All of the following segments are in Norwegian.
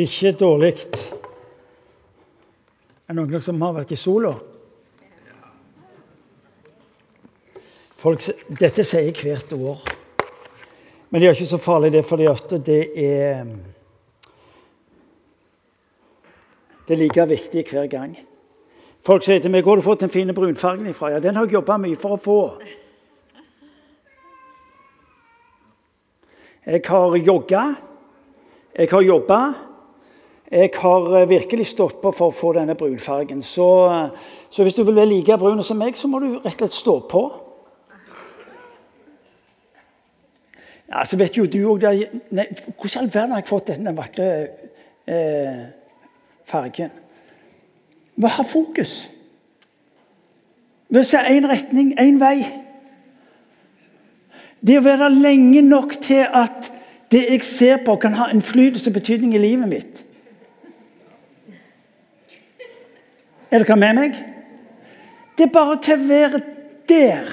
Ikke dårlig. Er det noen som har vært i sola? Folk, dette sier jeg hvert år. Men det er ikke så farlig, det, fordi at det er Det er like viktig hver gang. Folk sier til meg 'Hvor har du fått den fine brunfargen ifra?' Ja, den har jeg jobba mye for å få. Jeg har jogga, jeg har jobba. Jeg har virkelig stått på for å få denne brunfargen. Så, så hvis du vil være like brun som meg, så må du rett og slett stå på. Ja, så vet jo du òg Hvordan i all verden har jeg fått denne vakre eh, fargen? Vi har fokus. Vi ser én retning, én vei. Det å være lenge nok til at det jeg ser på, kan ha innflytelse og betydning i livet mitt. Er dere med meg? Det er bare til å være der,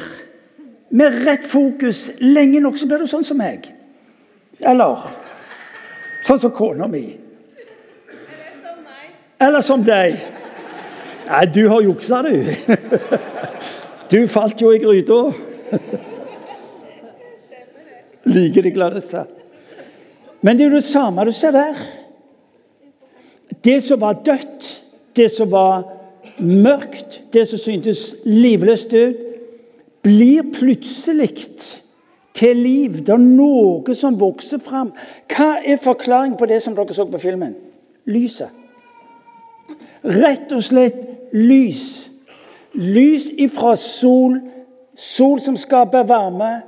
med rett fokus, lenge nok, så blir du sånn som meg. Eller sånn som kona mi. Eller som meg. Eller som deg. Nei, du har juksa, du. Du falt jo i gryta. Liker de gladeste. Men det er jo det samme du ser der. Det som var dødt, det som var mørkt, det som syntes livløst ut, blir plutselig til liv. Det er noe som vokser fram. Hva er forklaringen på det som dere så på filmen? Lyset. Rett og slett lys. Lys ifra sol. Sol som skaper varme.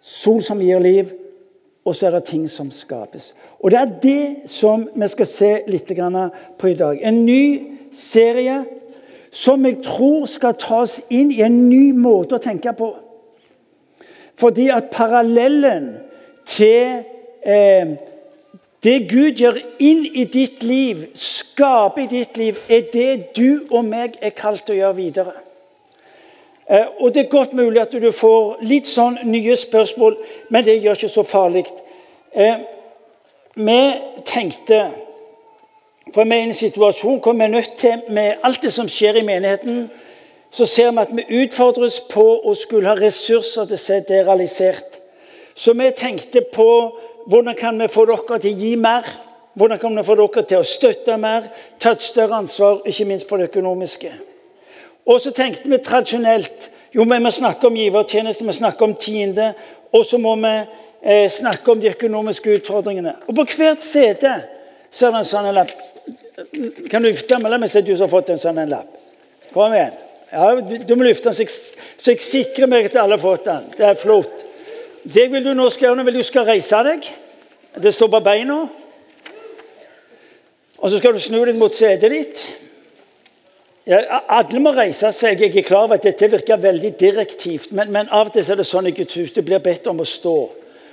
Sol som gir liv. Og så er det ting som skapes. Og Det er det som vi skal se litt på i dag. En ny serie som jeg tror skal ta oss inn i en ny måte å tenke på. Fordi at parallellen til eh, det Gud gjør inn i ditt liv, skaper i ditt liv, er det du og meg er kalt å gjøre videre. Eh, og Det er godt mulig at du får litt sånn nye spørsmål, men det gjør ikke så farlig. Eh, vi tenkte For vi er i en situasjon hvor vi er nødt til, med alt det som skjer i menigheten, så ser vi at vi utfordres på å skulle ha ressurser til å se det realisert. Så vi tenkte på hvordan kan vi få dere til å gi mer? Hvordan kan vi få dere til å støtte mer? Ta et større ansvar, ikke minst på det økonomiske. Og så tenkte vi tradisjonelt jo, vi må snakke om givertjeneste, vi snakker om tiende. Og så må vi eh, snakke om de økonomiske utfordringene. Og på hvert sete så er det en sånn lapp. Kan du vifte med meg så du har fått en sånn en lapp? Kom igjen. Ja, du, må løfte den, så jeg, så jeg sikrer meg at alle har fått den. Det er flott. Det vil du nå skal gjøre, vil du skal reise deg. Det står på beina. Og så skal du snu deg mot setet ditt. Ja, alle må reise seg. Jeg er klar over at dette virker veldig direktivt, men, men av og til er det sånn i Guds hus. Du blir bedt om å stå.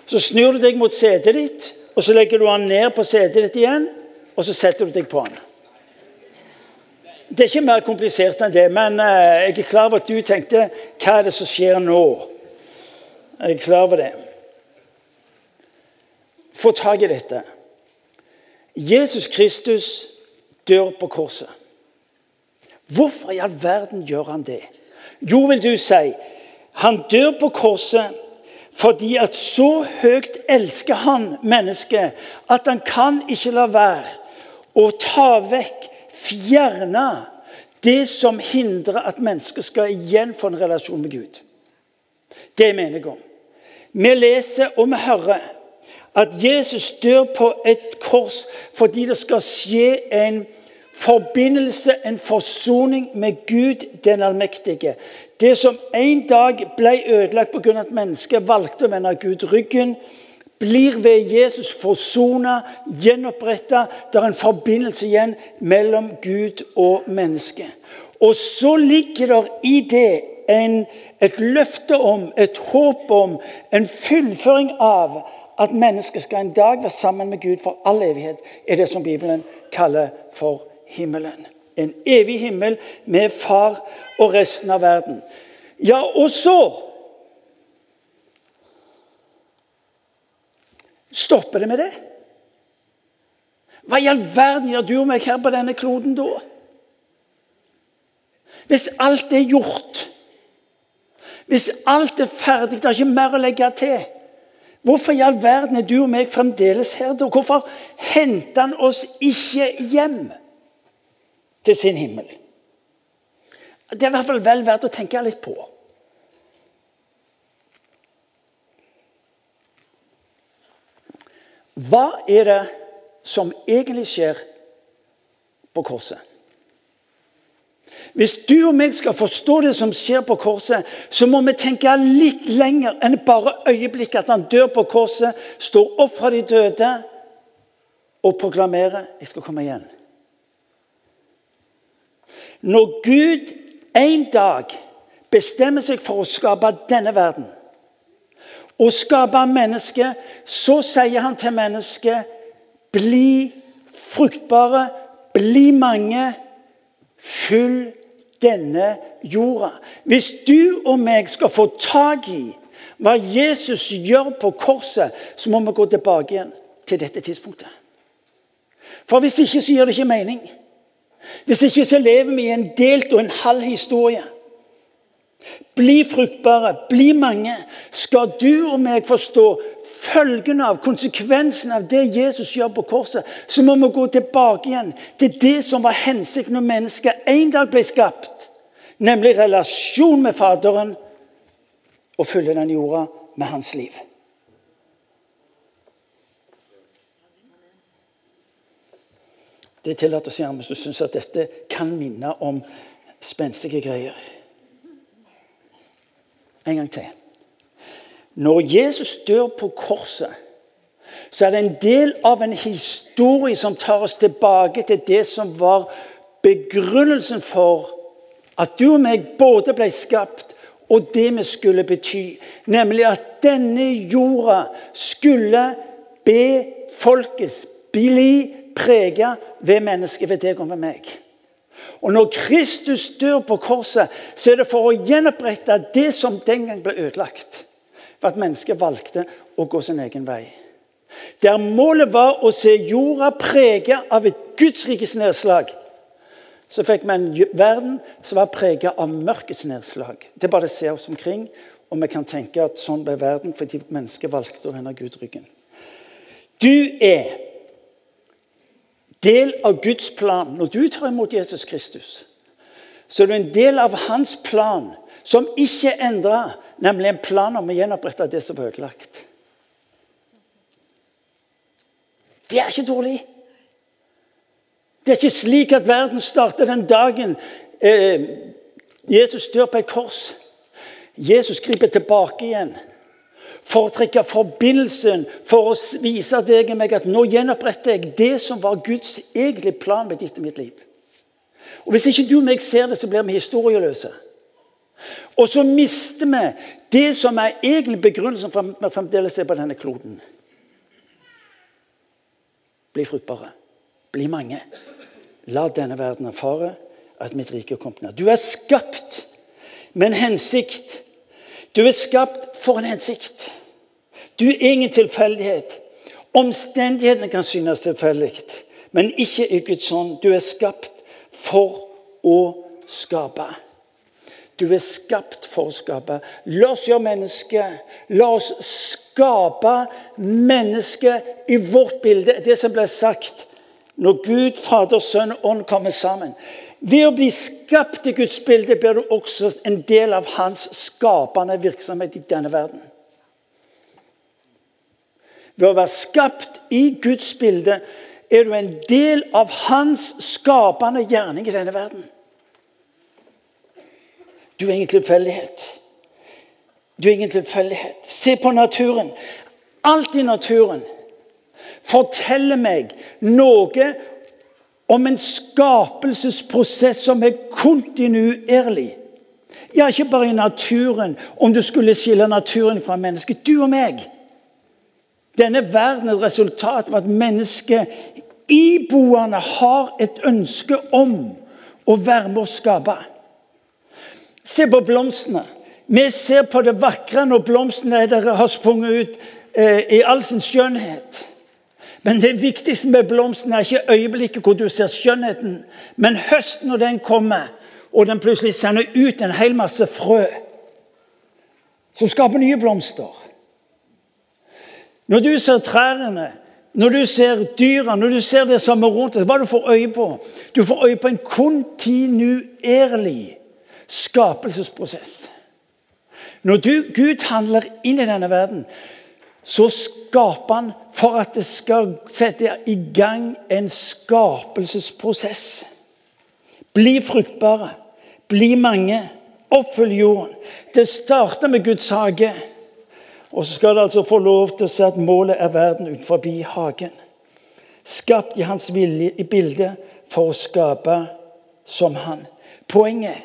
Så snur du deg mot setet ditt, og så legger du den ned på setet ditt igjen, og så setter du deg på den. Det er ikke mer komplisert enn det, men uh, jeg er klar over at du tenkte hva er det som skjer nå? Jeg er klar over det. Få tak i dette. Jesus Kristus dør på korset. Hvorfor i all verden gjør han det? Jo, vil du si, han dør på korset fordi at så høyt elsker han mennesket at han kan ikke la være å ta vekk, fjerne, det som hindrer at mennesket skal igjen få en relasjon med Gud. Det mener jeg om. Vi leser og vi hører at Jesus dør på et kors fordi det skal skje en forbindelse, en forsoning med Gud den allmektige. Det som en dag ble ødelagt pga. at mennesket valgte å vende Gud ryggen, blir ved Jesus forsona, gjenoppretta. Det er en forbindelse igjen mellom Gud og mennesket. Og så ligger det i det en, et løfte om, et håp om, en fullføring av at mennesket skal en dag være sammen med Gud for all evighet, er det som Bibelen kaller for himmelen. En evig himmel med far og resten av verden. Ja, og så Stopper det med det? Hva i all verden gjør du og meg her på denne kloden da? Hvis alt er gjort, hvis alt er ferdig, det er ikke mer å legge til Hvorfor i all verden er du og meg fremdeles her da? Hvorfor henter han oss ikke hjem til sin himmel? Det er i hvert fall vel verdt å tenke litt på. Hva er det som egentlig skjer på korset? Hvis du og meg skal forstå det som skjer på korset, så må vi tenke litt lenger enn bare øyeblikket at han dør på korset, står opp fra de døde og proklamerer 'Jeg skal komme igjen'. Når Gud en dag bestemmer seg for å skape denne verden og skape mennesket, så sier han til mennesket bli fruktbare, bli mange, fyll denne jorda. Hvis du og meg skal få tak i hva Jesus gjør på korset, så må vi gå tilbake igjen til dette tidspunktet. For hvis ikke så gir det ikke mening. Hvis ikke så lever vi i en delt og en halv historie. Bli fruktbare, bli mange. Skal du og meg forstå følgene av, konsekvensen av det Jesus gjør på korset, så må vi gå tilbake igjen til det som var hensikten når mennesket en dag ble skapt. Nemlig relasjon med Faderen og fylle den jorda med hans liv. Det er tillatt å si hvis du syns at dette kan minne om spenstige greier. En gang til. Når Jesus dør på korset, så er det en del av en historie som tar oss tilbake til det som var begrunnelsen for at du og meg både ble skapt, og det vi skulle bety. Nemlig at denne jorda skulle be bli prega ved mennesket, ved deg og ved meg. Og Når Kristus dør på korset, så er det for å gjenopprette det som den gang ble ødelagt. For at mennesket valgte å gå sin egen vei. Der målet var å se jorda preget av et Guds rikes nedslag, så fikk vi en verden som var preget av mørkets nedslag. Det er bare å se oss omkring, og vi kan tenke at sånn ble verden fordi mennesket valgte å vende Gud ryggen. Du er del av Guds plan. Når du tar imot Jesus Kristus, så er du en del av hans plan, som ikke er endra, nemlig en plan om å gjenopprette det som var ødelagt. Det er ikke dårlig. Det er ikke slik at verden starter den dagen eh, Jesus dør på et kors. Jesus griper tilbake igjen for å trekke forbindelsen, for å vise deg og meg at nå gjenoppretter jeg det som var Guds egentlige plan med ditt og mitt liv. Og Hvis ikke du og meg ser det, så blir vi historieløse. Og så mister vi det som er egentlig begrunnelsen for at vi fremdeles er på denne kloden. Bli fruktbare. Bli mange. La denne verden erfare at mitt rike er kommet nær. Du er skapt med en hensikt. Du er skapt for en hensikt. Du er ingen tilfeldighet. Omstendighetene kan synes tilfeldig, men ikke i Guds ånd. Du er skapt for å skape. Du er skapt for å skape. La oss gjøre mennesket. La oss skape mennesket i vårt bilde. Det som ble sagt når Gud, Fader, Sønn og Ånd kommer sammen. Ved å bli skapt i Guds bilde blir du også en del av hans skapende virksomhet i denne verden. Ved å være skapt i Guds bilde er du en del av hans skapende gjerning i denne verden. Du er ingen tilfeldighet. Du er ingen tilfeldighet. Se på naturen. Alt i naturen forteller meg noe om en skapelsesprosess som er kontinuerlig. Ja, ikke bare i naturen, om du skulle skille naturen fra mennesket. Du og meg. Denne verden er et resultat av at mennesket iboende har et ønske om å være med å skape. Se på blomstene. Vi ser på det vakre når blomstene har sprunget ut eh, i all sin skjønnhet. Men det viktigste med blomsten er ikke øyeblikket hvor du ser skjønnheten, men høsten når den kommer, og den plutselig sender ut en hel masse frø som skaper nye blomster. Når du ser trærne, når du ser dyra, når du ser det som er rundt deg, hva du får øye på? Du får øye på en kontinuerlig skapelsesprosess. Når du, Gud handler inn i denne verden, så skaper han for at det skal sette i gang en skapelsesprosess. Bli fruktbare, bli mange, oppfyll jorden. Det starter med Guds hage. Og så skal det altså få lov til å se at målet er verden utenfor hagen. Skapt i hans vilje i bildet for å skape som han. Poenget,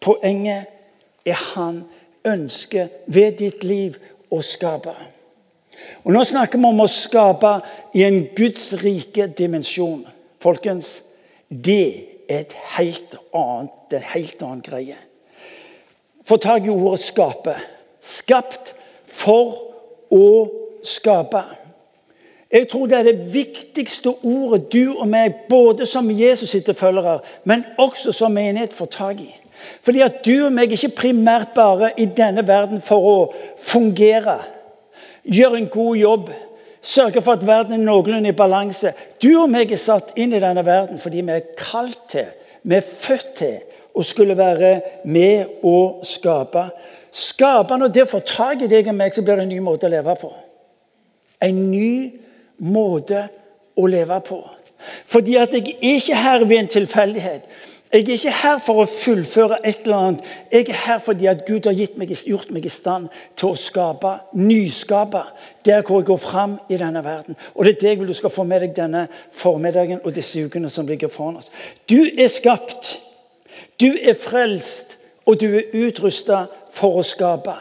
poenget er han ønsker ved ditt liv å skape. Og Nå snakker vi om å skape i en Guds rike dimensjon. Folkens, det er et helt annet, det er en helt annen greie. Få tak i ordet 'skape'. Skapt for å skape. Jeg tror det er det viktigste ordet du og meg, både som Jesus' etterfølgere, men også som menighet, får tak i. Fordi at du og meg ikke primært bare i denne verden for å fungere gjør en god jobb, sørger for at verden er noenlunde i balanse. Du og meg er satt inn i denne verden fordi vi er kalt til, vi er født til å skulle være med å skape. Skape når det får tak i deg og meg, så blir det en ny måte å leve på. En ny måte å leve på. Fordi at jeg er ikke her ved en tilfeldighet. Jeg er ikke her for å fullføre et eller annet. Jeg er her fordi at Gud har meg, gjort meg i stand til å skape, nyskape, der hvor jeg går fram i denne verden. Og Det er det jeg vil du skal få med deg denne formiddagen og disse ukene som ligger foran oss. Du er skapt, du er frelst, og du er utrusta for å skape.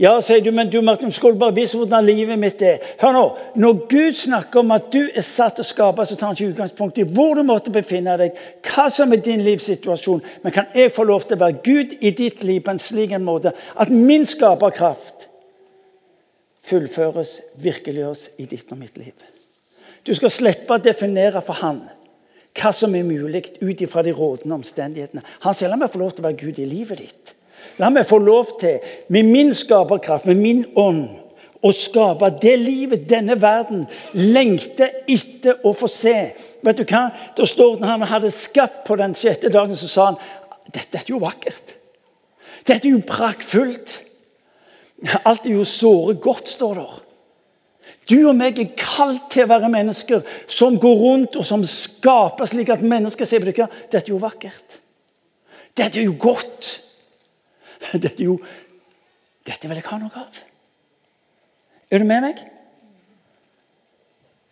Ja, sier du, men du Martin, skulle bare vise hvordan livet mitt er. Hør nå, Når Gud snakker om at du er satt til å skape, så tar han ikke utgangspunkt i hvor du måtte befinne deg, hva som er din livssituasjon. Men kan jeg få lov til å være Gud i ditt liv på en slik en måte at min skaperkraft fullføres, virkeliggjøres i ditt og mitt liv? Du skal slippe å definere for han hva som er mulig ut ifra de rådende omstendighetene. Han sier la meg få lov til å være Gud i livet ditt. La meg få lov til, med min skaperkraft, med min ånd, å skape det livet denne verden lengter etter å få se. Vet du hva? Da står det Han hadde skapt på den sjette dagen, så sa han dette er jo vakkert. Dette er jo praktfullt. Alt er jo såre godt, står det. Du og meg er kalt til å være mennesker som går rundt og som skaper slik at mennesker sier dette er jo vakkert. Dette er jo godt. Dette, jo, dette vil jeg ha noe av. Er du med meg?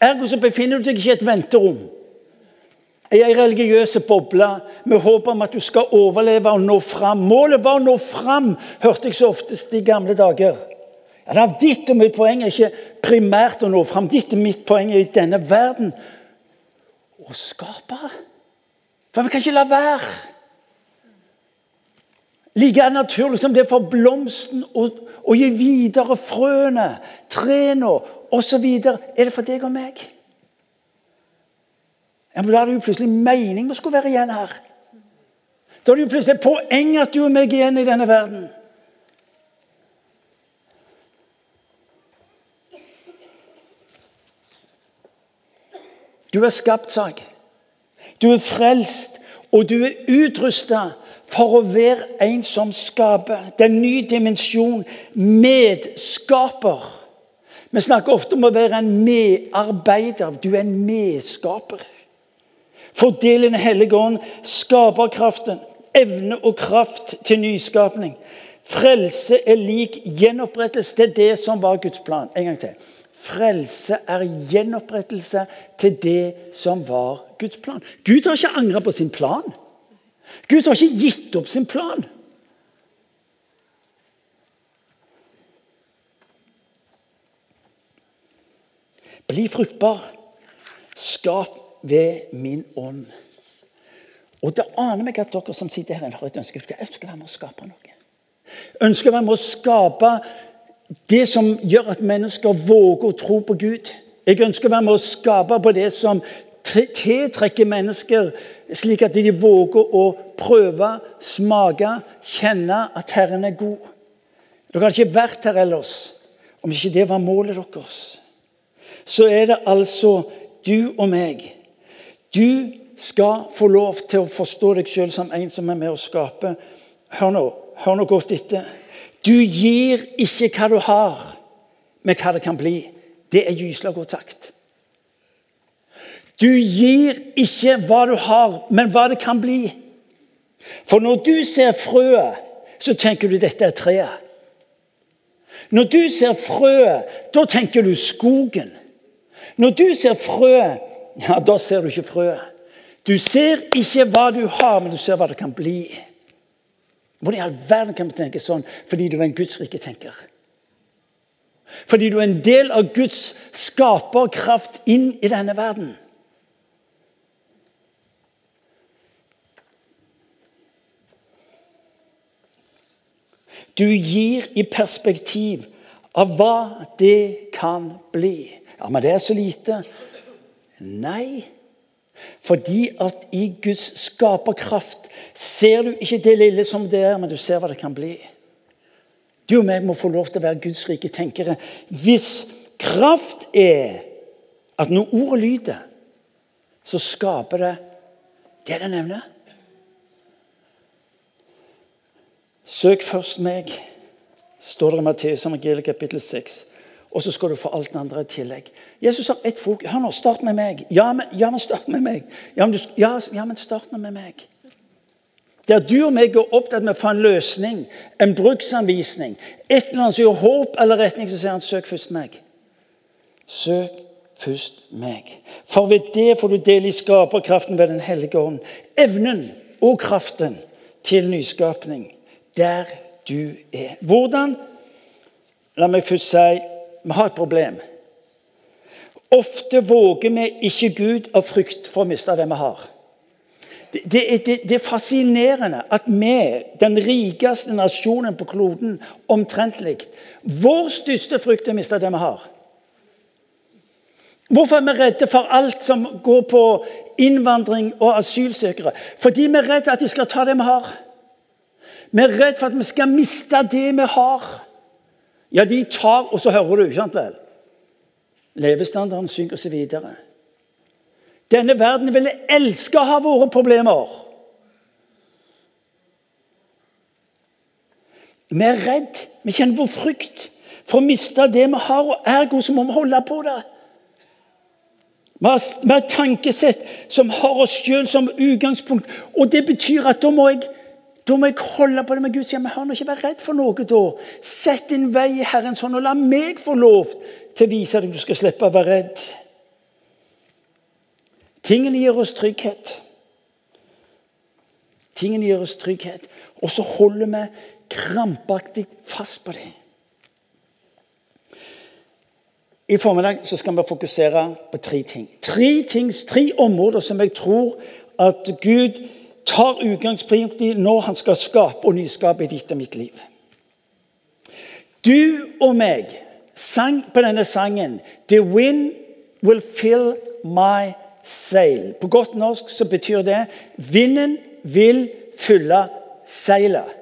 Ergo så befinner du deg ikke i et venterom. I ei religiøs boble med håp om at du skal overleve og nå fram. Målet var å nå fram, hørte jeg så oftest i gamle dager. Ja, er Ditt og mitt poeng er ikke primært å nå fram. Ditt og mitt poeng er i denne verden å skape. For vi kan ikke la være. Like naturlig som det for blomsten å, gi videre frøene, trærne osv. er det for deg og meg. Ja, men Da er det jo plutselig mening vi skulle være igjen her. Da er det jo plutselig poeng at du og meg er igjen i denne verden. Du er skapt, sak. Du er frelst, og du er utrusta for å være en som skaper. Det er en ny dimensjon. Medskaper. Vi snakker ofte om å være en medarbeider. Du er en medskaper. Fordel Den hellige ånd skaperkraften, evne og kraft til nyskapning. Frelse er lik gjenopprettelse til det som var Guds plan. En gang til. Frelse er gjenopprettelse til det som var Guds plan. Gud har ikke angra på sin plan. Gud har ikke gitt opp sin plan. Bli fruktbar. Skap ved min ånd. Og Det aner meg at dere som sitter her, har et ønske. Jeg ønsker å være med å skape noe. Ønsker å være med å skape det som gjør at mennesker våger å tro på Gud. Jeg ønsker å være med å skape på det som tiltrekker mennesker, slik at de våger å prøve, smake, kjenne at Herren er god. Dere hadde ikke vært her ellers om ikke det var målet deres. Så er det altså du og meg. Du skal få lov til å forstå deg sjøl som en som er med å skape. Hør nå, hør nå godt etter. Du gir ikke hva du har, men hva det kan bli. Det er gyselig god takt. Du gir ikke hva du har, men hva det kan bli. For når du ser frøet, så tenker du dette er treet. Når du ser frøet, da tenker du skogen. Når du ser frøet, ja, da ser du ikke frøet. Du ser ikke hva du har, men du ser hva det kan bli. Hvordan i all verden kan vi tenke sånn? Fordi du er en Guds rike tenker. Fordi du er en del av Guds skaperkraft inn i denne verden. Du gir i perspektiv av hva det kan bli. Ja, men det er så lite. Nei. Fordi at i Guds skaperkraft ser du ikke det lille som det er, men du ser hva det kan bli. Du og meg må få lov til å være Guds rike tenkere. Hvis kraft er at når ordet lyder, så skaper det det det nevner. Søk først meg, står det i Matteus evangeliet kapittel 6. Og så skal du få alt det andre i tillegg. Jesus har ett fokus. Hør nå, start med meg. Ja, men, ja, men start med meg. Ja men, ja, ja, men start nå med meg. Der du og meg er opptatt med å få en løsning, en bruksanvisning, et eller annet som gir håp eller retning, så sier han søk først meg. Søk først meg. For ved det får du del i skaperkraften ved Den hellige ånd. Evnen og kraften til nyskapning der du er. Hvordan? La meg først si vi har et problem. Ofte våger vi ikke Gud av frykt for å miste det vi har. Det, det, det, det er fascinerende at vi, den rikeste nasjonen på kloden, omtrentlig Vår største frykt er å miste det vi har. Hvorfor er vi redde for alt som går på innvandring og asylsøkere? Fordi vi er redde at de skal ta det vi har. Vi er redd for at vi skal miste det vi har. Ja, de tar Og så hører du, ikke sant vel? Levestandarden synker seg videre. Denne verden ville elske å ha våre problemer. Vi er redd, vi kjenner på frykt for å miste det vi har, og ergo så må vi holde på det. Vi har, et tankesett som har oss sjøl som utgangspunkt. Og det betyr at da må jeg da må jeg holde på det med Gud. hjemme. hør nå, ikke vær redd for noe da. Sett din vei i Herrens hånd, og la meg få lov til å vise deg du skal slippe å være redd. Tingene gir oss trygghet. Tingene gir oss trygghet, og så holder vi krampaktig fast på dem. I formiddag så skal vi fokusere på tre ting. Tre, ting, tre områder som jeg tror at Gud tar utgangspunkt i når han skal skape og nyskape i ditt og mitt liv. Du og meg sang på denne sangen 'The wind will fill my sail'. På godt norsk så betyr det 'vinden vil fylle seilet'.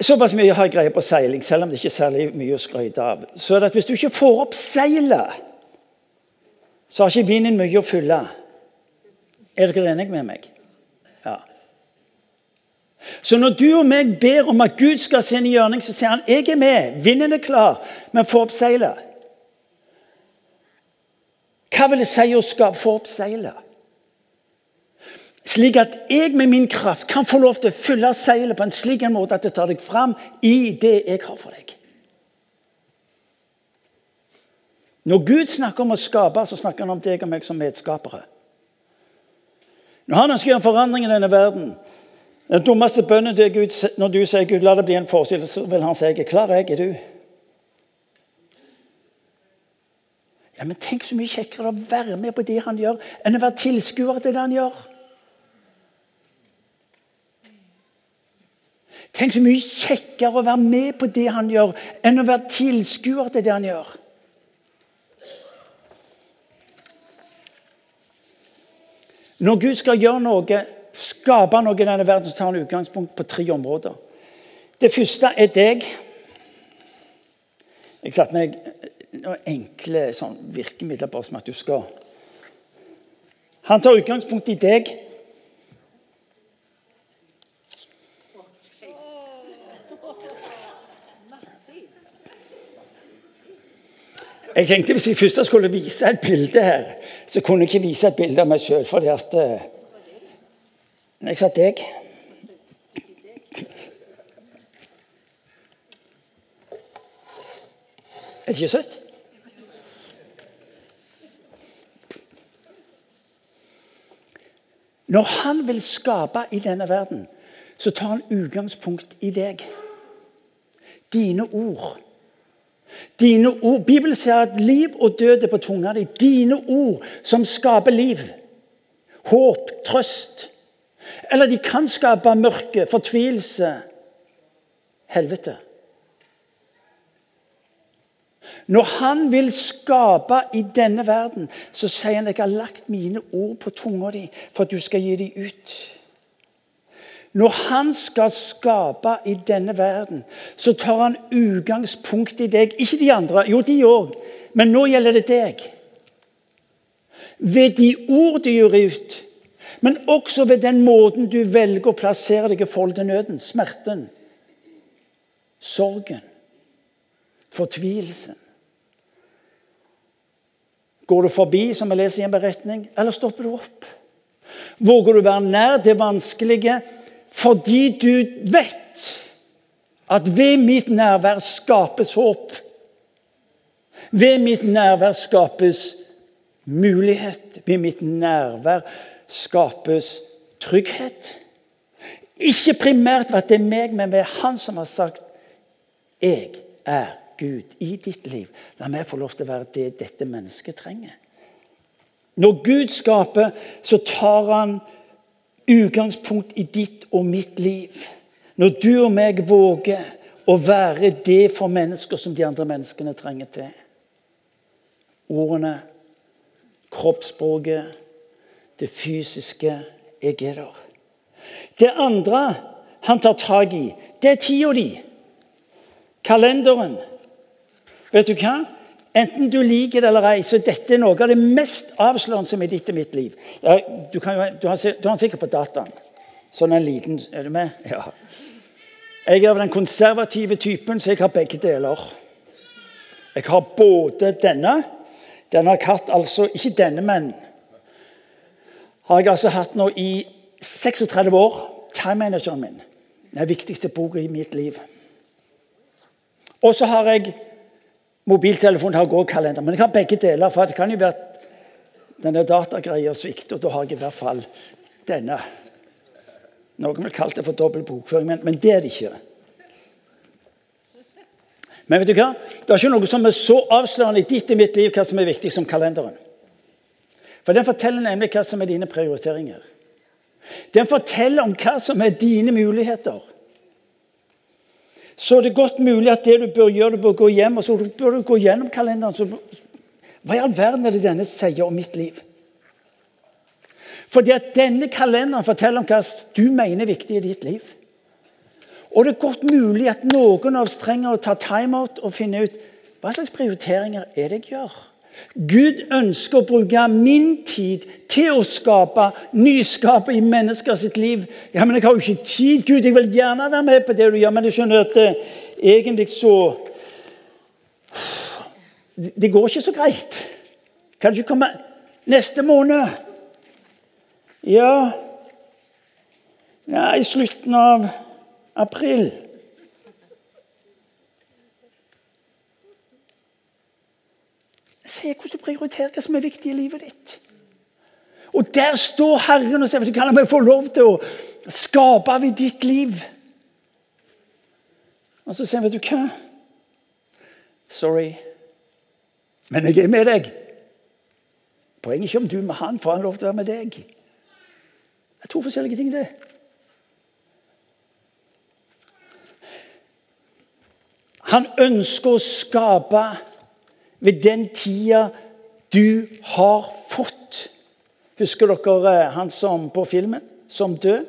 Såpass mye har jeg greie på seiling, selv om det ikke er særlig mye å skryte av. Så er det at Hvis du ikke får opp seilet, så har ikke vinden mye å fylle. Er dere enige med meg? Så når du og meg ber om at Gud skal se en gjørning, så sier han jeg er med, vinden er klar, men få opp seilet. Hva vil det si å skape, få opp seilet? Slik at jeg med min kraft kan få lov til å fylle seilet på en slik en måte at det tar deg fram i det jeg har for deg. Når Gud snakker om å skape, så snakker han om deg og meg som medskapere. Når han ønsker en forandring i denne verden, den dummeste bønnen til Gud når du sier Gud, la det bli en forskjell, så vil han si jeg er klar, jeg er du. Ja, Men tenk så mye kjekkere å være med på det han gjør, enn å være tilskuer til det han gjør. Tenk så mye kjekkere å være med på det han gjør, enn å være tilskuer til det han gjør. Når Gud skal gjøre noe skape noe i denne verden, så tar han utgangspunkt på tre områder. Det første er deg. Jeg satte meg noen enkle sånn, virkemidler bare som at du skal Han tar utgangspunkt i deg. Jeg tenkte Hvis jeg først skulle vise et bilde her, så kunne jeg ikke vise et bilde av meg sjøl. Fordi at eh, Når jeg sa deg Er det ikke søtt? Når han vil skape i denne verden, så tar han utgangspunkt i deg. Dine ord. Dine ord. Bibelen sier at liv og død er på tunga di. Dine ord som skaper liv. Håp, trøst. Eller de kan skape mørke, fortvilelse, helvete. Når han vil skape i denne verden, så sier han jeg har lagt mine ord på tunga di for at du skal gi dem ut. Når han skal skape i denne verden, så tar han utgangspunkt i deg. Ikke de andre, jo de òg, men nå gjelder det deg. Ved de ord du gjør ut, men også ved den måten du velger å plassere deg i forhold til nøden, smerten, sorgen, fortvilelsen. Går du forbi, som jeg leser i en beretning, eller stopper du opp? Våger du være nær det vanskelige fordi du vet at ved mitt nærvær skapes håp? Ved mitt nærvær skapes mulighet. Ved mitt nærvær skapes trygghet. Ikke primært ved at det er meg, men ved Han som har sagt 'Jeg er Gud i ditt liv. La meg få lov til å være det dette mennesket trenger. Når Gud skaper, så tar han utgangspunkt i ditt og mitt liv. Når du og meg våger å være det for mennesker som de andre menneskene trenger til. Ordene, kroppsspråket, det fysiske. Jeg er der. Det andre han tar tak i, det er tida di. Kalenderen. Vet du hva? Enten du liker det eller ei, så dette er noe av det mest avslørende som er ditt og mitt liv. Ja, du, kan du, har, du har den sikkert på dataen. Sånn en liten Er du med? Ja. Jeg er av den konservative typen, så jeg har begge deler. Jeg har både denne Denne har jeg altså Ikke denne, men har jeg altså hatt nå i 36 år. Time manageren min. Den viktigste boka i mitt liv. Og så har jeg Mobiltelefonen har kalender. Men jeg har begge deler. for Det kan jo være at denne datagreia svikter, og da har jeg i hvert fall denne. Noen vil kalle det for dobbel bokføring, men, men, det er det ikke. Men vet du hva? det er ikke noe som er så avslørende i ditt og mitt liv hva som er viktig som kalenderen. For Den forteller nemlig hva som er dine prioriteringer. Den forteller om hva som er dine muligheter så det er godt mulig at det du bør gjøre, du bør gå hjem og så bør du gå gjennom kalenderen. Så, hva i all verden er det denne sier om mitt liv? Fordi at denne kalenderen forteller om hva du mener er viktig i ditt liv. Og det er godt mulig at noen av oss trenger å ta timeout og finne ut hva slags prioriteringer er det jeg gjør. Gud ønsker å bruke min tid til å skape, nyskape i mennesker sitt liv. Ja, men jeg har jo ikke tid, Gud. Jeg vil gjerne være med på det du gjør, men jeg skjønner at eh, egentlig så Det går ikke så greit. Kan du komme neste måned? Ja Ja, i slutten av april. Se hvordan du prioriterer hva som er viktig i livet ditt. Og der står Herren og sier du kan meg få lov til å skape i ditt liv. Og så sier han, vet du hva? Sorry, men jeg er med deg. Poenget er ikke om du med han får han lov til å være med deg. Det er to forskjellige ting, det. Han ønsker å skape ved den tida du har fått. Husker dere eh, han som på filmen som død?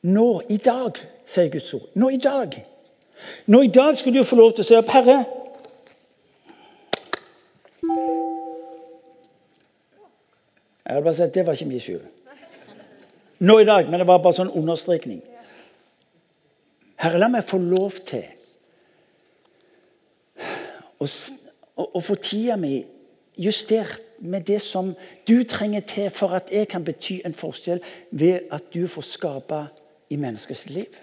Nå i dag, sier Guds ord. Nå i dag. Nå i dag skal du få lov til å si opp, Herre. Jeg hadde bare sagt Det var ikke min skyld. Nå i dag, men det var bare sånn understrekning. Herre, la meg få lov til å, å få tida mi justert med det som du trenger til for at jeg kan bety en forskjell ved at du får skape i menneskers liv.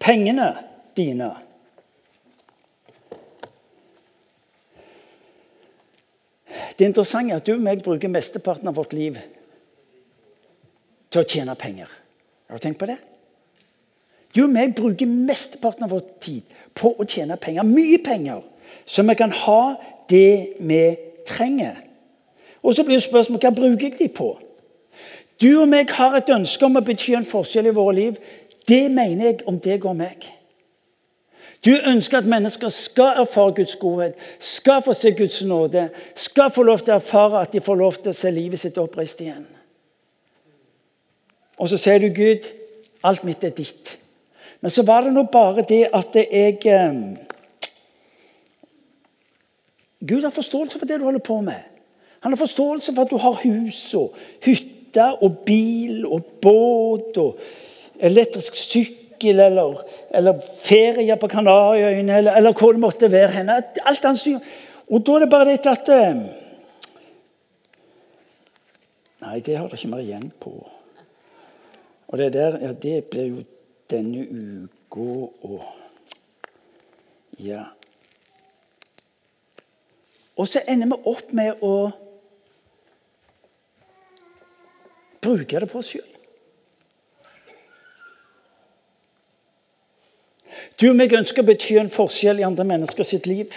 Pengene dine Det interessante er at du og meg bruker mesteparten av vårt liv til å tjene penger. Har du tenkt på det? Og meg bruker mesteparten av vår tid på å tjene penger. Mye penger. Så vi kan ha det vi trenger. Og så blir spørsmålet hva bruker jeg de på? Du og meg har et ønske om å bety en forskjell i våre liv. Det mener jeg om deg og meg. Du ønsker at mennesker skal erfare Guds godhet, skal få se Guds nåde, skal få lov til å erfare at de får lov til å se livet sitt oppreist igjen. Og så sier du, Gud, alt mitt er ditt. Men så var det nå bare det at jeg eh, Gud har forståelse for det du holder på med. Han har forståelse for at du har hus og hytte og bil og båt og elektrisk sykkel eller, eller ferie på Kanariøyene eller, eller, hvor det måtte være. henne. Alt han syr. Og da er det bare dette at eh, Nei, det har det ikke mer igjen på. Og det der, ja, det blir jo denne uka og Ja. Og så ender vi opp med å bruke det på oss sjøl. Du og meg ønsker å bety en forskjell i andre mennesker sitt liv.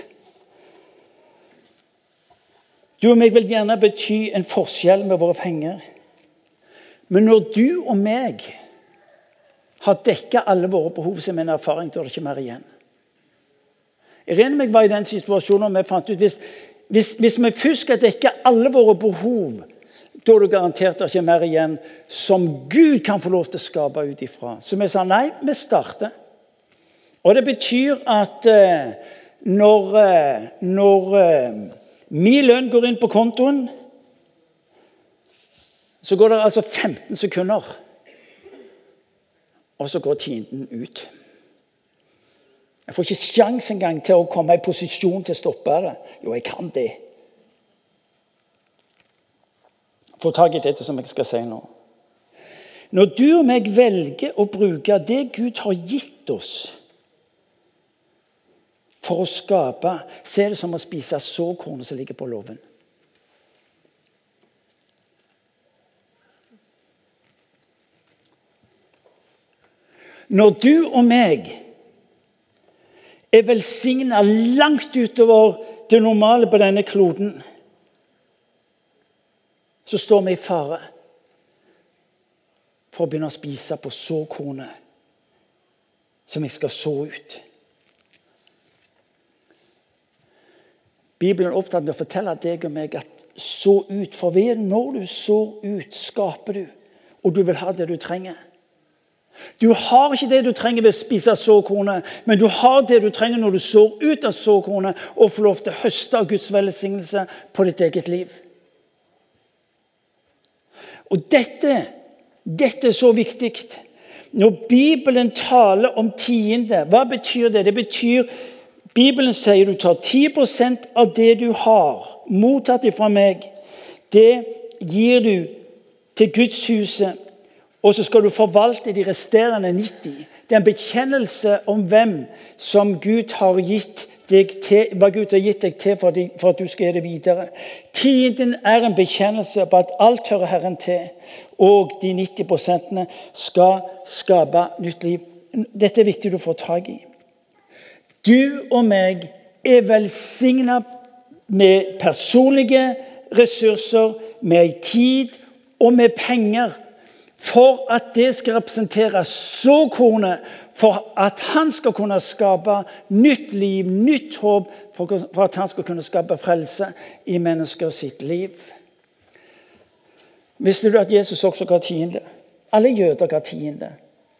Du og meg vil gjerne bety en forskjell med våre penger. Men når du og meg har dekka alle våre behov som en erfaring, da er det ikke mer igjen. Irene meg var i den situasjonen vi fant ut hvis, hvis, hvis vi først skal dekke alle våre behov, da er det garantert det ikke mer igjen som Gud kan få lov til å skape ut ifra. Så vi sa nei, vi starter. Og det betyr at eh, når, eh, når eh, min lønn går inn på kontoen, så går det altså 15 sekunder. Og så går tienden ut. Jeg får ikke sjanse engang til å komme i posisjon til å stoppe det. Jo, jeg kan det. Få tak i dette som jeg skal si nå. Når du og meg velger å bruke det Gud har gitt oss for å skape, så er det som å spise såkornet som ligger på låven. Når du og meg er velsigna langt utover det normale på denne kloden, så står vi i fare for å begynne å spise på såkornet som jeg skal så ut. Bibelen er opptatt med å fortelle deg og meg at så ut. For ved når du sår ut, skaper du. Og du vil ha det du trenger. Du har ikke det du trenger ved å spise såkornet, men du har det du trenger når du sår ut av såkornet og får lov til å høste av Guds velsignelse på ditt eget liv. Og dette, dette er så viktig. Når Bibelen taler om tiende, hva betyr det? Det betyr Bibelen sier du tar 10% av det du har mottatt fra meg. Det gir du til Gudshuset, og så skal du forvalte de resterende 90. Det er en bekjennelse om hvem som Gud har gitt deg til, hva Gud har gitt deg til for, at du skal gjøre det videre. Tiden er en bekjennelse på at alt hører Herren til, og de 90 skal skape nytt liv. Dette er viktig du får tak i. Du og meg er velsigna med personlige ressurser, med tid og med penger For at det skal representere såkornet, for at han skal kunne skape nytt liv, nytt håp, for at han skal kunne skape frelse i mennesker sitt liv. Visste du at Jesus også ga tiende? Alle jøder ga tiende.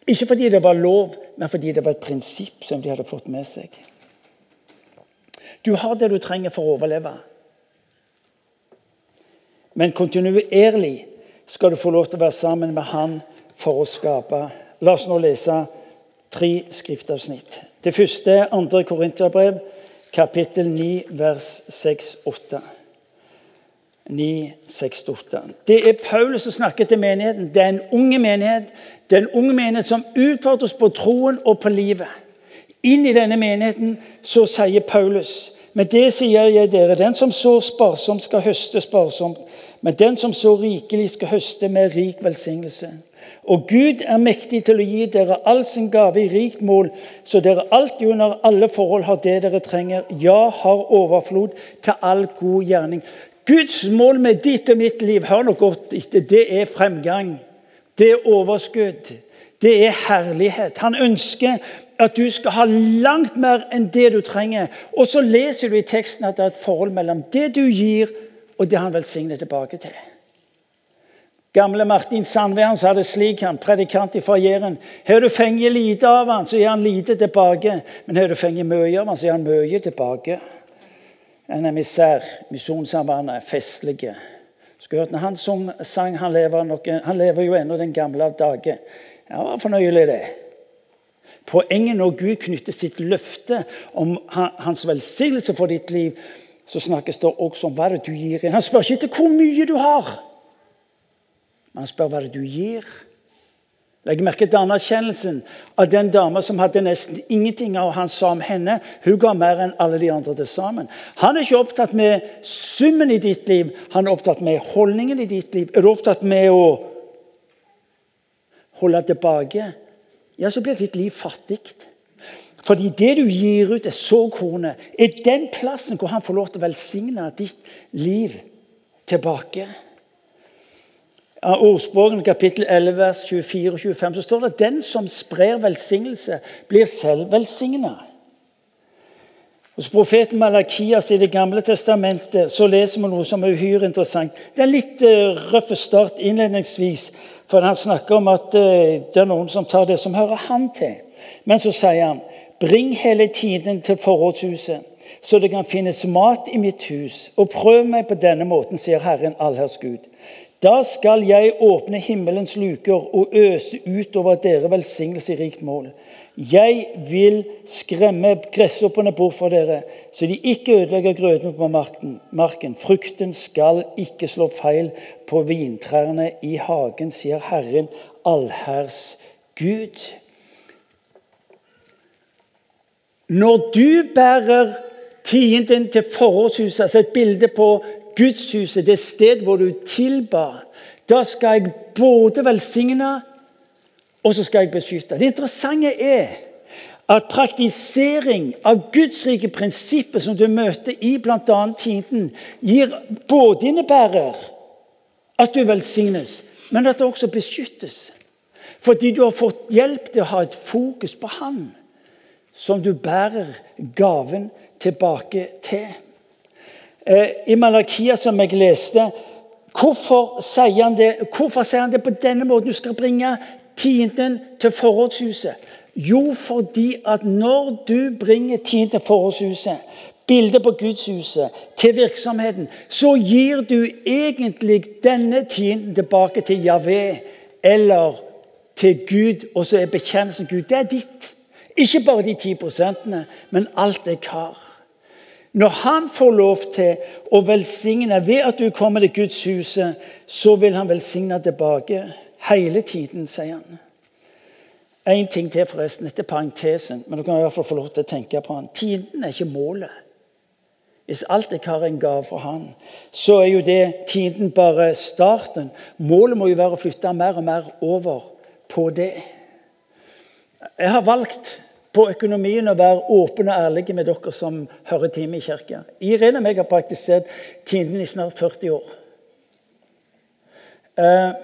Ikke fordi det var lov, men fordi det var et prinsipp som de hadde fått med seg. Du har det du trenger for å overleve. Men kontinuerlig skal du få lov til å være sammen med Han for å skape. La oss nå lese tre skriftavsnitt. Det første er 2. Korinterbrev, kapittel 9, vers 6-8. 9, 6-8. Det er Paulus som snakker til menigheten. Det er en unge menighet. Det er en unge menighet som utfordres på troen og på livet. Inn i denne menigheten så sier Paulus men det sier jeg dere, den som så sparsomt, skal høste sparsomt. Men den som så rikelig, skal høste med rik velsignelse. Og Gud er mektig til å gi dere all sin gave i rikt mål, så dere alltid under alle forhold har det dere trenger, ja, har overflod til all god gjerning. Guds mål med ditt og mitt liv, hør nå godt etter, det er fremgang. Det er overskudd. Det er herlighet. Han ønsker at du skal ha langt mer enn det du trenger. Og så leser du i teksten at det er et forhold mellom det du gir, det han velsigner tilbake til. Gamle Martin Sandvern sa det slik, han predikant fra Jæren. Har du fengt lite av han, så gir han lite tilbake. Men har du fengt mye av han, så gir han mye tilbake. En emissær, misjonssambandet, festlige. Skulle hørt når han sang, han lever, noe, han lever jo ennå den gamle av dage. Ja, var fornøyelig, det. Poenget når Gud knytter sitt løfte om hans velsignelse for ditt liv, så snakkes det også om hva det du gir inn. Han spør ikke etter hvor mye du har, men han spør hva det du gir. Legg merke til anerkjennelsen av den dama som hadde nesten ingenting, av han sa om henne hun ga mer enn alle de andre til sammen. Han er ikke opptatt med summen i ditt liv, han er opptatt med holdningen i ditt liv. Er du opptatt med å holde tilbake? ja, så blir ditt liv fattig. Fordi det du gir ut, er såkornet, er den plassen hvor han får lov til å velsigne ditt liv tilbake. Av ordspråken kapittel 11, vers 24 og 25 så står det at den som sprer velsignelse, blir selv velsigna. Hos profeten Malakias i Det gamle testamentet så leser vi noe som er uhyre interessant. Det er en litt uh, røff start innledningsvis, for han snakker om at uh, det er noen som tar det som hører han til. Men så sier han Bring hele tiden til forrådshuset, så det kan finnes mat i mitt hus. Og prøv meg på denne måten, sier Herren allherrs Gud. Da skal jeg åpne himmelens luker og øse utover dere velsignelse i rikt mål. Jeg vil skremme gresshoppene bort fra dere, så de ikke ødelegger grøtene på marken. Frukten skal ikke slå feil på vintrærne i hagen, sier Herren, allherrs Gud. Når du bærer tienden til forrådshuset, altså et bilde på gudshuset, det sted hvor du tilba, da skal jeg både velsigne og så skal jeg beskytte. Det interessante er at praktisering av Guds rike prinsipper som du møter i bl.a. tiden, gir både innebærer at du velsignes, men at det også beskyttes. Fordi du har fått hjelp til å ha et fokus på Han, som du bærer gaven tilbake til. Eh, I Malakia, som jeg leste, hvorfor sier, han det, hvorfor sier han det på denne måten? Du skal bringe tienden til forrådshuset? Jo, fordi at når du bringer tienden til forrådshuset, bildet på gudshuset, til virksomheten, så gir du egentlig denne tienden tilbake til Javé eller til Gud, og så er bekjennelsen Gud. Det er ditt. Ikke bare de 10 prosentene, men alt jeg har. Når han får lov til å velsigne ved at du kommer til Guds huset, så vil han velsigne tilbake. Hele tiden, sier han. Én ting til, forresten, Dette er parentesen, men du kan i hvert fall få lov til å tenke på han. Tiden er ikke målet. Hvis alt jeg har en gave fra han, så er jo det tiden bare starten. Målet må jo være å flytte mer og mer over på det. Jeg har valgt på økonomien å være åpne og ærlige med dere som hører time i kirka. Irene og jeg har praktisert tiden i snart 40 år. Eh,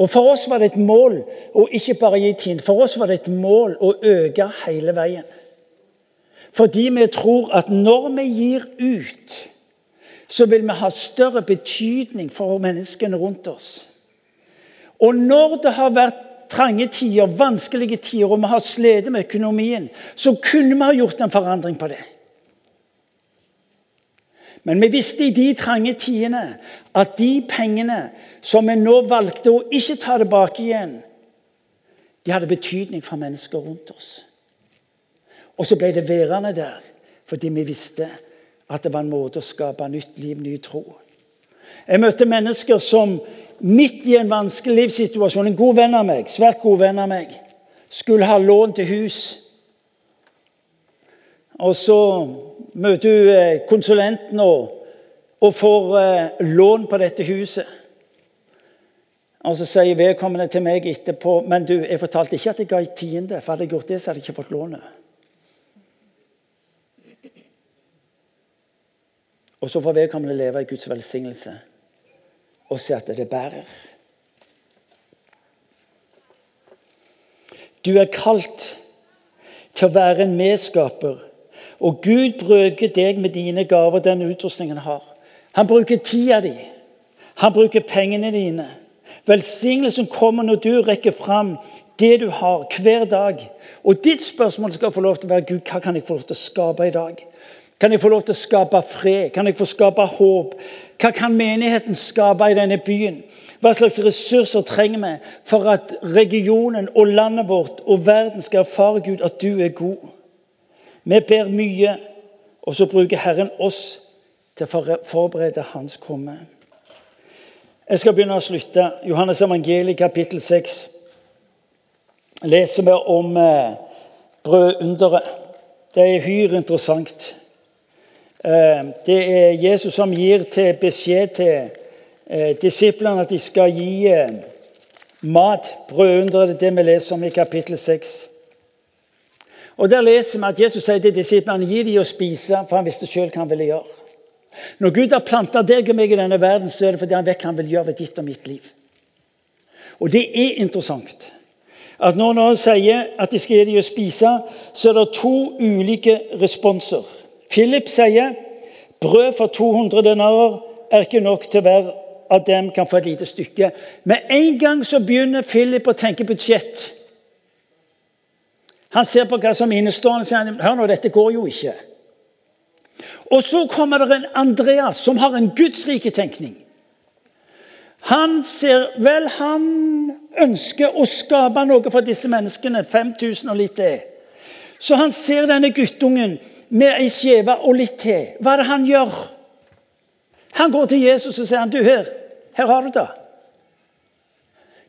Og For oss var det et mål å ikke bare gi tiden, For oss var det et mål å øke hele veien. Fordi vi tror at når vi gir ut, så vil vi ha større betydning for menneskene rundt oss. Og når det har vært trange tider, vanskelige tider, og vi har slitt med økonomien, så kunne vi ha gjort en forandring på det. Men vi visste i de trange tidene at de pengene som vi nå valgte å ikke ta tilbake igjen, de hadde betydning for mennesker rundt oss. Og så ble det værende der fordi vi visste at det var en måte å skape nytt liv, ny tro. Jeg møtte mennesker som midt i en vanskelig livssituasjon En god venn av meg, svært god venn av meg, skulle ha lån til hus. Og så møter hun eh, konsulenten og, og får eh, lån på dette huset. Og Så sier vedkommende til meg etterpå men du, jeg fortalte ikke at jeg ga i tiende. For hadde jeg gjort det, så hadde jeg ikke fått lånet. Og så får vedkommende leve i Guds velsignelse og se at det bærer. Du er kalt til å være en medskaper og Gud bruker deg med dine gaver, den utrustningen har. Han bruker tida di. Han bruker pengene dine. Velsignelsen kommer når du rekker fram det du har, hver dag. Og ditt spørsmål skal få lov til å være Gud, hva kan jeg få lov til å skape i dag? Kan jeg få lov til å skape fred? Kan jeg få skape håp? Hva kan menigheten skape i denne byen? Hva slags ressurser trenger vi for at regionen og landet vårt og verden skal erfare Gud at du er god? Vi ber mye, og så bruker Herren oss til å forberede Hans komme. Jeg skal begynne å slutte. Johannes evangeliet, kapittel 6. Leser vi om eh, brødunderet. Det er uhyre interessant. Eh, det er Jesus som gir til beskjed til eh, disiplene at de skal gi eh, mat. brødundre, det vi leser om i kapittel 6. Og Der leser vi at Jesus sier til disiplene gi dem å spise, for han visste selv hva han ville gjøre. Når Gud har planta deg og meg i denne verden, så er det fordi han vet hva han vil gjøre ved ditt og mitt liv. Og Det er interessant at når han sier at de skal gi dem å spise, så er det to ulike responser. Philip sier brød for 200 denarer er ikke nok til hver av dem kan få et lite stykke. Med en gang så begynner Philip å tenke budsjett. Han ser på hva som er innestående og sier hør nå, dette går jo ikke. Og så kommer det en Andreas som har en gudsrike tenkning. Han ser vel, han ønsker å skape noe for disse menneskene. 5000 og litt det. Så han ser denne guttungen med ei skjeve og litt til. Hva er det han gjør? Han går til Jesus og sier han, du her, her har du det.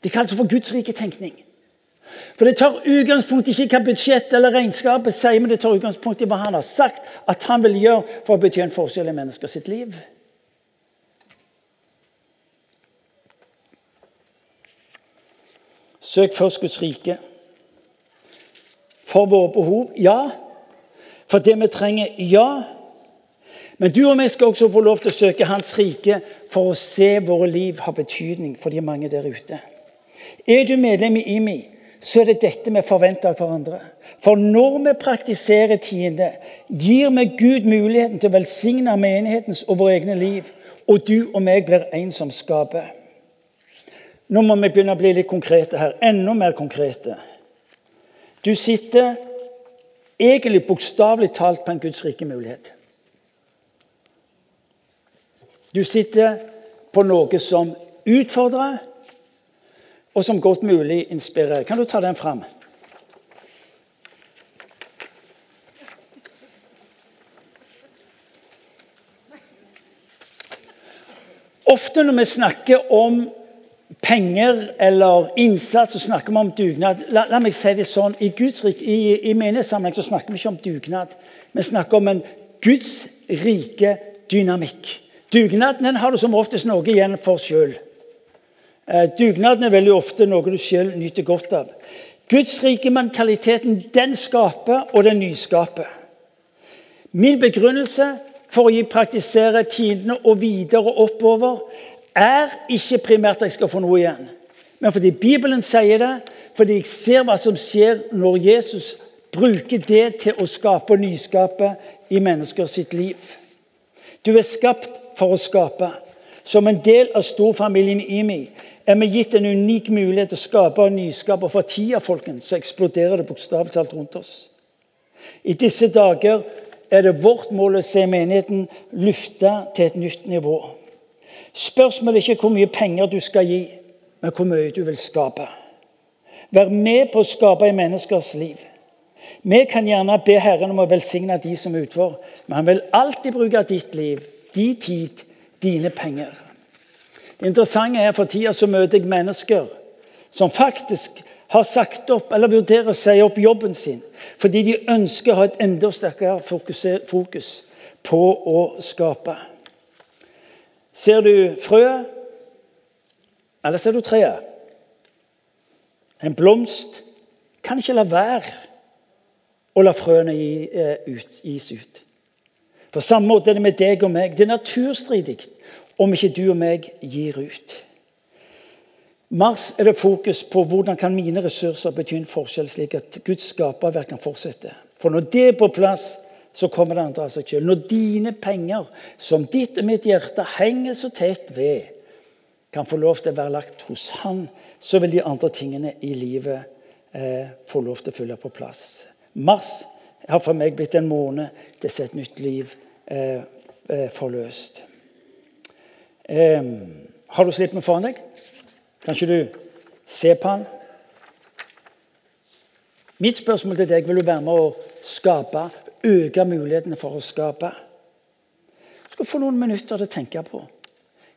Det kalles for Guds rike tenkning. For Det tar utgangspunkt ikke i hva budsjettet eller regnskapet sier, men det tar utgangspunkt i hva han har sagt at han vil gjøre for å bety en forskjell i mennesker sitt liv. Søk først Guds rike. For våre behov ja. For det vi trenger ja. Men du og vi skal også få lov til å søke Hans rike for å se våre liv har betydning for de mange der ute. Er du medlem i IMI, så er det dette vi forventer av hverandre. For når vi praktiserer tiende, gir vi Gud muligheten til å velsigne menighetens og våre egne liv. Og du og meg blir en som skaper. Nå må vi begynne å bli litt konkrete her. Enda mer konkrete. Du sitter egentlig bokstavelig talt på en Guds rike mulighet. Du sitter på noe som utfordrer og som godt mulig inspirerer. Kan du ta den fram? Ofte når vi snakker om penger eller innsats, så snakker vi om dugnad. La, la meg si det sånn, I Guds i, i menighetssammenheng så snakker vi ikke om dugnad. Vi snakker om en Guds rike dynamikk. Dugnaden den har du som oftest noe igjen for sjøl. Eh, dugnaden er veldig ofte noe du selv nyter godt av. Guds rike mentaliteten den skaper, og den nyskaper. Min begrunnelse for å gi praktisere tidene og videre oppover er ikke primært at jeg skal få noe igjen, men fordi Bibelen sier det, fordi jeg ser hva som skjer når Jesus bruker det til å skape og nyskape i mennesker sitt liv. Du er skapt for å skape. Som en del av storfamilien IMI er vi gitt en unik mulighet til å skape og nyskape. Og for tida folkens, så eksploderer det bokstavelig talt rundt oss. I disse dager er det vårt mål å se menigheten lufte til et nytt nivå. Spørsmålet er ikke hvor mye penger du skal gi, men hvor mye du vil skape. Vær med på å skape i menneskers liv. Vi kan gjerne be Herren om å velsigne de som er utfor, men han vil alltid bruke ditt liv, din tid, dine penger. Det interessante er for tida så møter jeg mennesker som faktisk har sagt opp eller vurderer å si opp jobben sin fordi de ønsker å ha et enda sterkere fokus på å skape. Ser du frøet, eller ser du treet? En blomst kan ikke la være å la frøene gis ut. På samme måte er det med deg og meg. Det er naturstridig om ikke du og meg gir ut. Mars er det fokus på hvordan kan mine ressurser bety en forskjell, slik at Guds skaperverk kan fortsette. For når det er på plass, så kommer det andre av seg sjøl. Når dine penger, som ditt og mitt hjerte, henger så tett ved, kan få lov til å være lagt hos Han, så vil de andre tingene i livet eh, få lov til å fylle på plass. Mars har for meg blitt en måned til å et nytt liv eh, eh, forløst. Eh, har du slitt med foran deg? Kan ikke du se på han? Mitt spørsmål til deg vil du være med å skape, øke mulighetene for å skape. Du skal få noen minutter til å tenke på.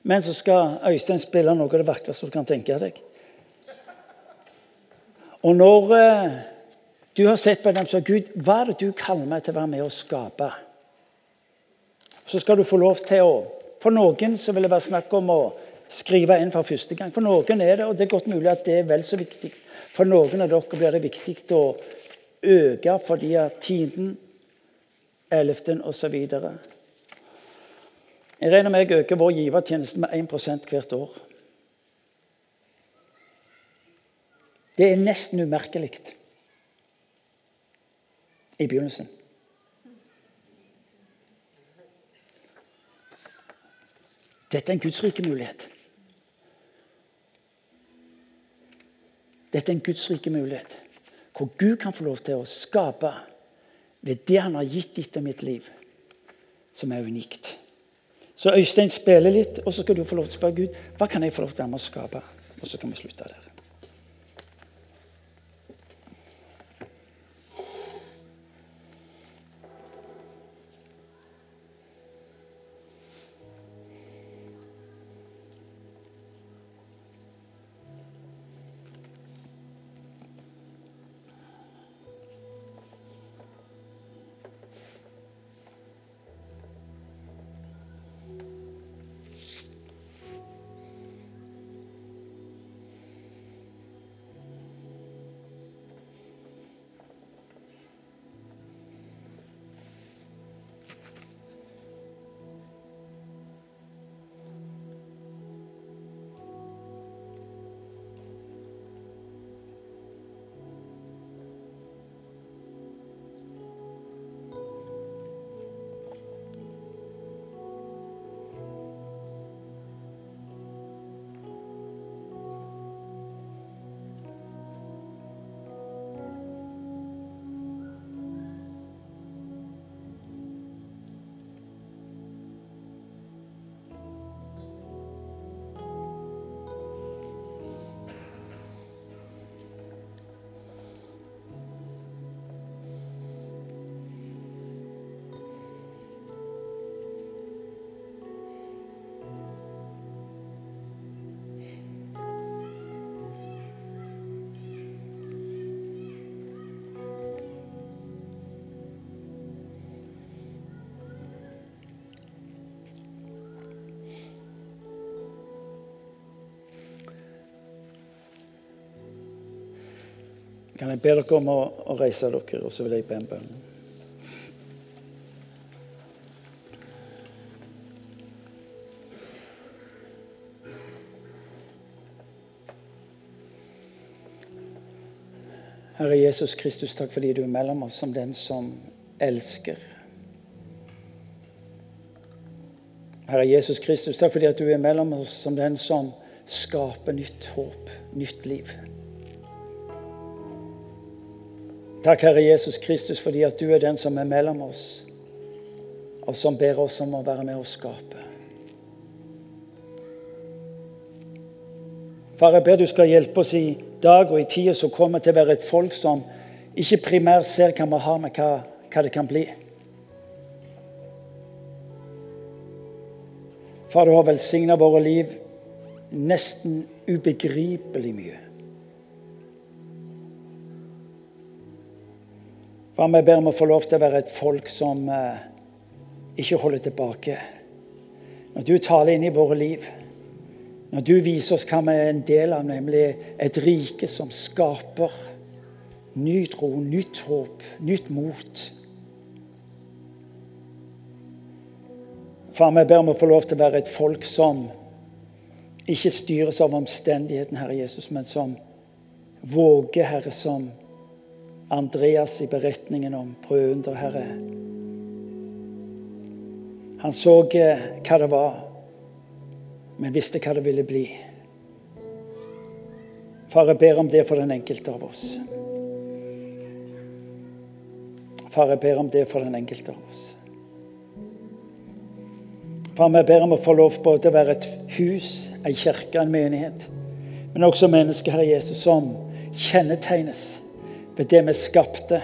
Men så skal Øystein spille noe av det vakreste du kan tenke deg. Og når eh, du har sett på dem, så Gud, hva er det du kaller meg til å være med å skape? Så skal du få lov til å For noen så vil det være snakk om å skrive inn for første gang. For noen er det, og det er godt mulig at det er vel så viktig. For noen av dere blir det viktig å øke fordi at tiden, ellevten osv. Jeg regner med jeg øker vår givertjeneste med 1 hvert år. Det er nesten umerkelig i begynnelsen. Dette er en Guds rike mulighet. Dette er en Guds rike mulighet. Hvor Gud kan få lov til å skape ved det han har gitt etter mitt liv, som er unikt. Så Øystein spiller litt, og så skal du få lov til å spørre Gud hva kan jeg få lov til å skape. Og så kan vi slutte der. Kan jeg be dere om å, å reise dere, og så vil jeg be en bønn. Herre Jesus Kristus, takk fordi du er mellom oss som den som elsker. Herre Jesus Kristus, takk fordi du er mellom oss som den som skaper nytt håp, nytt liv. Takk, Herre Jesus Kristus, fordi at du er den som er mellom oss, og som ber oss om å være med og skape. Far, jeg ber du skal hjelpe oss i dag og i tida som kommer, til å være et folk som ikke primært ser hva vi har, men hva, hva det kan bli. Far, du har velsigna våre liv nesten ubegripelig mye. Far, vi ber om å få lov til å være et folk som eh, ikke holder tilbake. Når du taler inn i våre liv, når du viser oss hva vi er en del av, nemlig et rike som skaper ny tro, nytt håp, nytt mot. Far, vi ber om å få lov til å være et folk som ikke styres av omstendigheten, Herre Jesus, men som våger, Herre, som Andreas i beretningen om brødunder, Herre. Han så eh, hva det var, men visste hva det ville bli. Far, jeg ber om det for den enkelte av oss. Far, jeg ber om det for den enkelte av oss. Far, vi ber om å få lov både å være et hus, ei kirke, en menighet, men også mennesker, Herre Jesus, som kjennetegnes ved det vi skapte.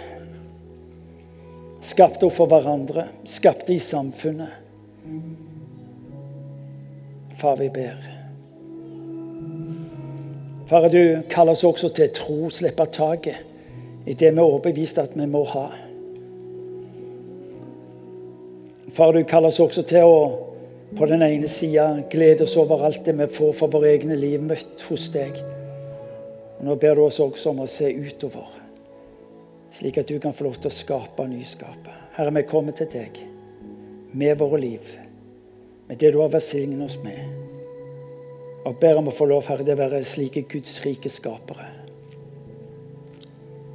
Skapte for hverandre, skapte i samfunnet. Far, vi ber. Far, du kaller oss også til tro, slippe taket i det vi er overbevist at vi må ha. Far, du kaller oss også til å på den ene sida glede oss over alt det vi får for våre egne liv møtt hos deg. Og Nå ber du oss også om å se utover slik at du kan få lov til å skape og nyskape. Herre, vi kommer til deg med våre liv, med det du har velsignet oss med. Og ber om å få lov, Herre, til å være slike Guds rike skapere.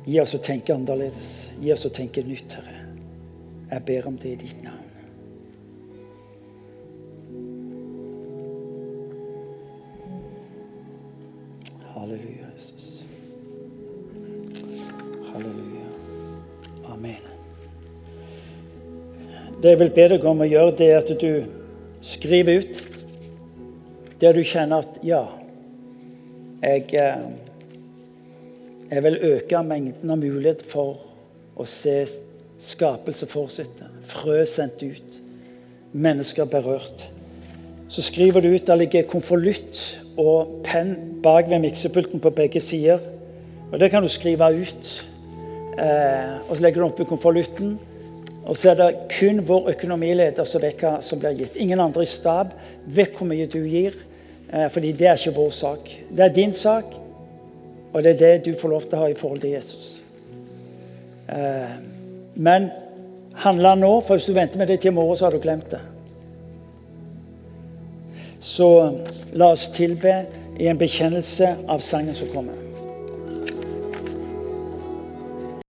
Gi oss å tenke annerledes. Gi oss å tenke nytt, Herre. Jeg ber om det i ditt navn. Det jeg vil be deg om å gjøre, det er at du skriver ut det du kjenner at ja, jeg, eh, jeg vil øke mengden av mulighet for å se skapelse fortsette. Frø sendt ut. Mennesker berørt. Så skriver du ut. Der ligger konvolutt og penn bak ved miksepulten på begge sider. Og Det kan du skrive ut. Eh, og Så legger du oppi konvolutten. Og så er det kun vår økonomileder som vet hva som blir gitt. Ingen andre i stab vet hvor mye du gir, eh, fordi det er ikke vår sak. Det er din sak, og det er det du får lov til å ha i forhold til Jesus. Eh, men handle nå, for hvis du venter med det til i morgen, så har du glemt det. Så la oss tilbe i en bekjennelse av sangen som kommer.